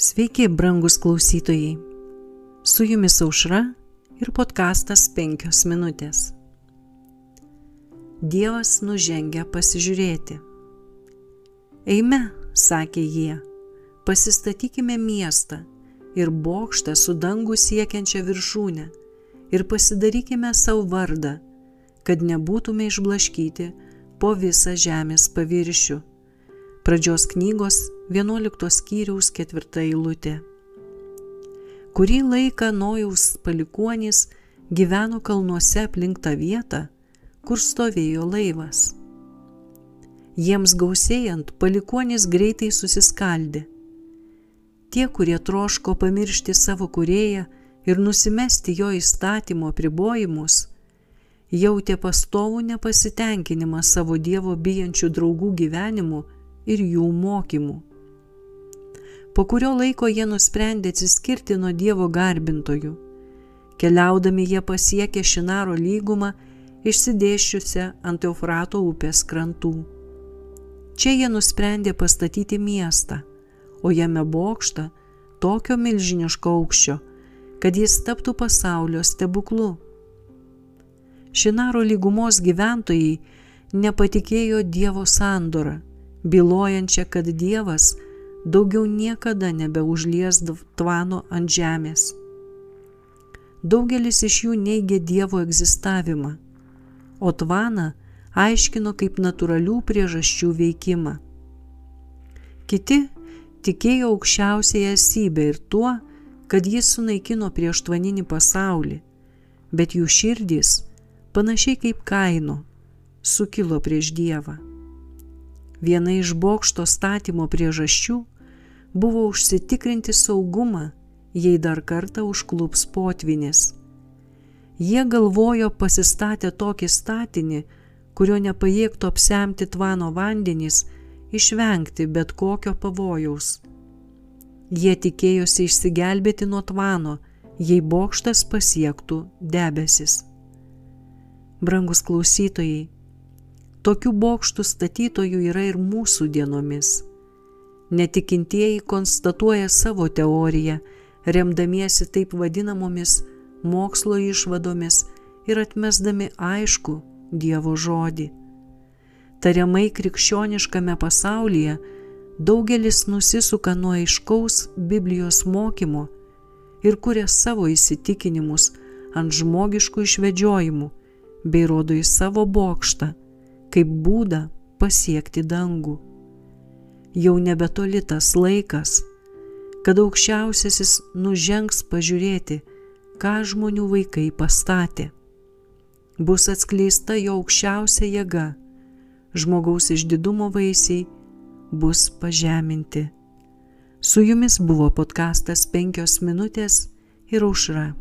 Sveiki, brangus klausytojai. Su jumis aušra ir podkastas 5 minutės. Dievas nužengia pasižiūrėti. Eime, sakė jie, pasistatykime miestą ir bokštą su dangu siekiančią viršūnę ir pasidarykime savo vardą, kad nebūtume išblaškyti po visą žemės paviršių Pradžios knygos 11 skyriaus 4 eilutė. Kurį laiką Nojaus palikuonys gyveno kalnuose aplink tą vietą, kur stovėjo laivas. Jiems gausėjant, palikuonys greitai susiskaldė. Tie, kurie troško pamiršti savo kurėją ir nusimesti jo įstatymo pribojimus, jautė pastovų nepasitenkinimą savo Dievo bijančių draugų gyvenimu ir jų mokymų. Po kurio laiko jie nusprendė atsiskirti nuo Dievo garbintojų. Keliaudami jie pasiekė Šinaro lygumą išsidėščiusią ant Eufrato upės krantų. Čia jie nusprendė pastatyti miestą, o jame bokštą tokio milžiniško aukščio, kad jis taptų pasaulio stebuklu. Šinaro lygumos gyventojai nepatikėjo Dievo sandorą bylojančią, kad Dievas daugiau niekada nebeužlies tvano ant žemės. Daugelis iš jų neigė Dievo egzistavimą, o tvaną aiškino kaip natūralių priežasčių veikimą. Kiti tikėjo aukščiausiai esybę ir tuo, kad jis sunaikino prieštvaninį pasaulį, bet jų širdys, panašiai kaip kaino, sukilo prieš Dievą. Viena iš bokšto statymo priežasčių buvo užsitikrinti saugumą, jei dar kartą užklups potvinis. Jie galvojo pasistatę tokį statinį, kurio nepajėgtų apsemti tvano vandenys, išvengti bet kokio pavojaus. Jie tikėjosi išsigelbėti nuo tvano, jei bokštas pasiektų debesis. Brangus klausytojai, Tokių bokštų statytojų yra ir mūsų dienomis. Netikintieji konstatuoja savo teoriją, remdamiesi taip vadinamomis mokslo išvadomis ir atmesdami aišku Dievo žodį. Tariamai krikščioniškame pasaulyje daugelis nusisuka nuo aiškaus Biblijos mokymo ir kuria savo įsitikinimus ant žmogiškų išvedžiojimų bei rodo į savo bokštą kaip būdą pasiekti dangų. Jau nebetoli tas laikas, kad aukščiausiasis nužengs pažiūrėti, ką žmonių vaikai pastatė. Bus atskleista jo aukščiausia jėga, žmogaus išdidumo vaisiai bus pažeminti. Su jumis buvo podkastas penkios minutės ir aušra.